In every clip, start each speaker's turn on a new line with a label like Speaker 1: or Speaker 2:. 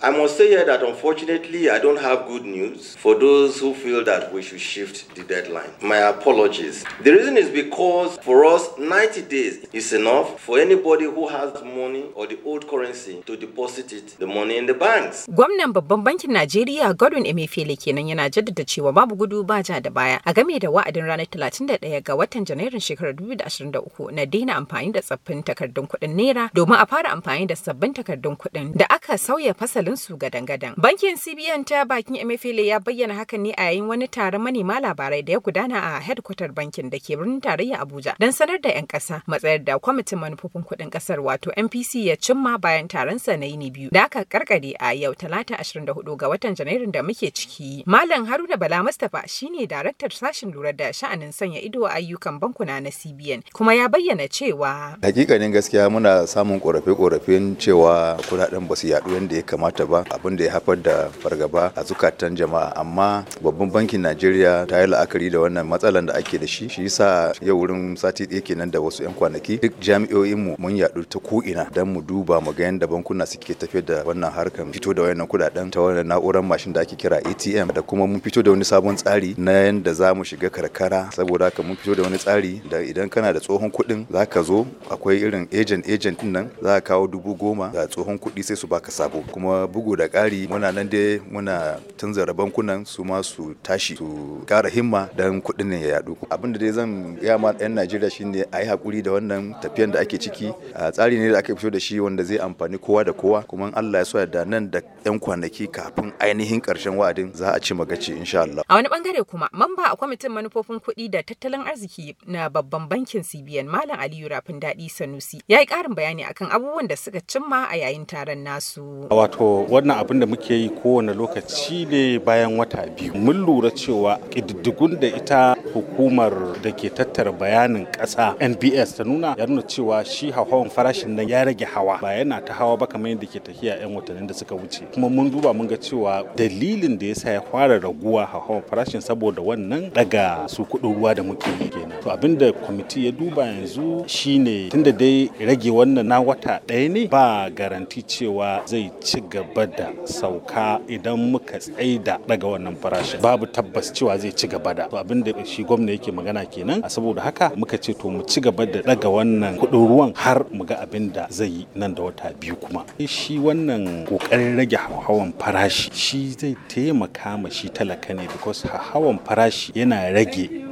Speaker 1: I must say here that unfortunately I don't have good news for those who feel that we should shift the deadline. My apologies. The reason is because for us 90 days is enough for anybody who has money or the old currency to deposit it the money in the banks.
Speaker 2: Gwamnan babban bankin Najeriya Godwin Emefiele kenan yana jaddada cewa babu gudu ba ja da baya a game da wa'adin ranar 31 ga watan Janairun shekarar 2023 na daina amfani da tsaffin takardun kuɗin naira domin a fara amfani da sabbin takardun kuɗin da aka sauya fasalin su gadan-gadan. Bankin CBN ta bakin Emefiele ya bayyana hakan ne a yayin wani taron manema labarai da ya gudana a headquarter bankin da ke birnin tarayya Abuja don sanar da 'yan ƙasa matsayar da kwamitin manufofin kuɗin ƙasar wato NPC ya cimma bayan taron sa na yini biyu da aka karkare a yau talata 24 ga watan Janairun da muke ciki. Malam Haruna Bala Mustapha shine daraktar sashen lura da sha'anin sanya ido a ayyukan bankuna na CBN kuma ya bayyana cewa
Speaker 3: hakikanin gaskiya muna samun korafe-korafen cewa kuɗaɗen ba su yadu yadda ya kamata ba abin da ya haifar da fargaba a zukatan jama'a. Amma babban bankin najeriya ta yi la'akari da wannan matsalan da ake da shi. Shi yasa yau wurin sati ɗaya kenan da wasu 'yan kwanaki duk jami'o'in mu mun yadu ta ko'ina don mu duba mu ga yadda bankuna suke tafiyar da wannan harkar fito da wayannan kuɗaɗen ta wannan na'urar mashin da ake kira atm da kuma mun fito da wani sabon tsari na yadda za mu shiga karkara. Saboda haka mun fito da wani tsari da idan kana da tsohon kuɗin za ka zo akwai irin agent agent nan za ka kawo dubu goma ga tsohon kuɗi sai su baka sabo. Kuma bugu da ƙari. Muna nan dai muna tunzara bankunan su ma su tashi su ƙara himma don kuɗin ne ya yaɗu. Abin da dai zan gaya ma 'yan najeriya shine a yi haƙuri da wannan tafiyan da ake ciki. A tsari ne da aka fito da shi wanda zai amfani kowa da kowa. Kuma allah ya so da nan da 'yan kwanaki kafin ainihin ƙarshen wa'adin za a ci magaci insha allah.
Speaker 2: A wani ɓangare kuma mamba a kwamitin manufofin kuɗi da tattalin arziki na babban bankin cbn malam aliyu rafin daɗi sanusi ya yi ƙarin bayani akan abubuwan da suka cimma a yayin taron nasu.
Speaker 4: Wato wannan abin da muke yi kowane lokaci ne bayan wata biyu. Mun lura cewa ƙididdigun da ita hukumar da ke tattara bayanin ƙasa nbs ta nuna ya nuna cewa shi hauhawan farashin nan ya rage hawa. Ba yana ta hawa ba kamar yadda ke tafiya 'yan watannin da suka wuce. Kuma mun duba mun ga cewa dalilin da yasa ya fara raguwa hauhawan farashin saboda wannan daga su kuɗin ruwa da muke yi kenan. To abin da kwamiti ya duba yanzu shine tunda dai rage wannan na wata ɗaya ne ba garanti cewa zai ci gaba da sauka idan muka tsaida daga wannan farashin. Babu tabbas cewa zai ci gaba da. Abin da shi gwamna yake magana kenan a saboda haka muka ce to mu ci gaba da daga wannan kuɗin ruwan har mu ga abin da zai yi nan da wata biyu kuma. Shi wannan ƙoƙarin rage hawan farashi shi zai taimaka ma shi talaka ne because hawan farashi yana rage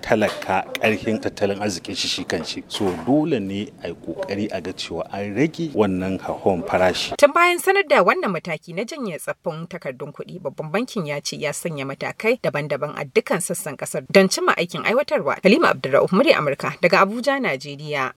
Speaker 4: talaka ƙarfin tattalin arzikin shi shi kanshi so dole ne a yi ƙoƙari a ga cewa an rage wannan hawan farashi.
Speaker 2: Tun bayan sanar da wannan mataki na janye tsaffin takardun kuɗi babban bankin ya ce ya sanya matakai daban-daban a dukkan sassan ƙasar don cimma aikin aiwatarwa. Halima abdulrahman murya amurka daga abuja najeriya.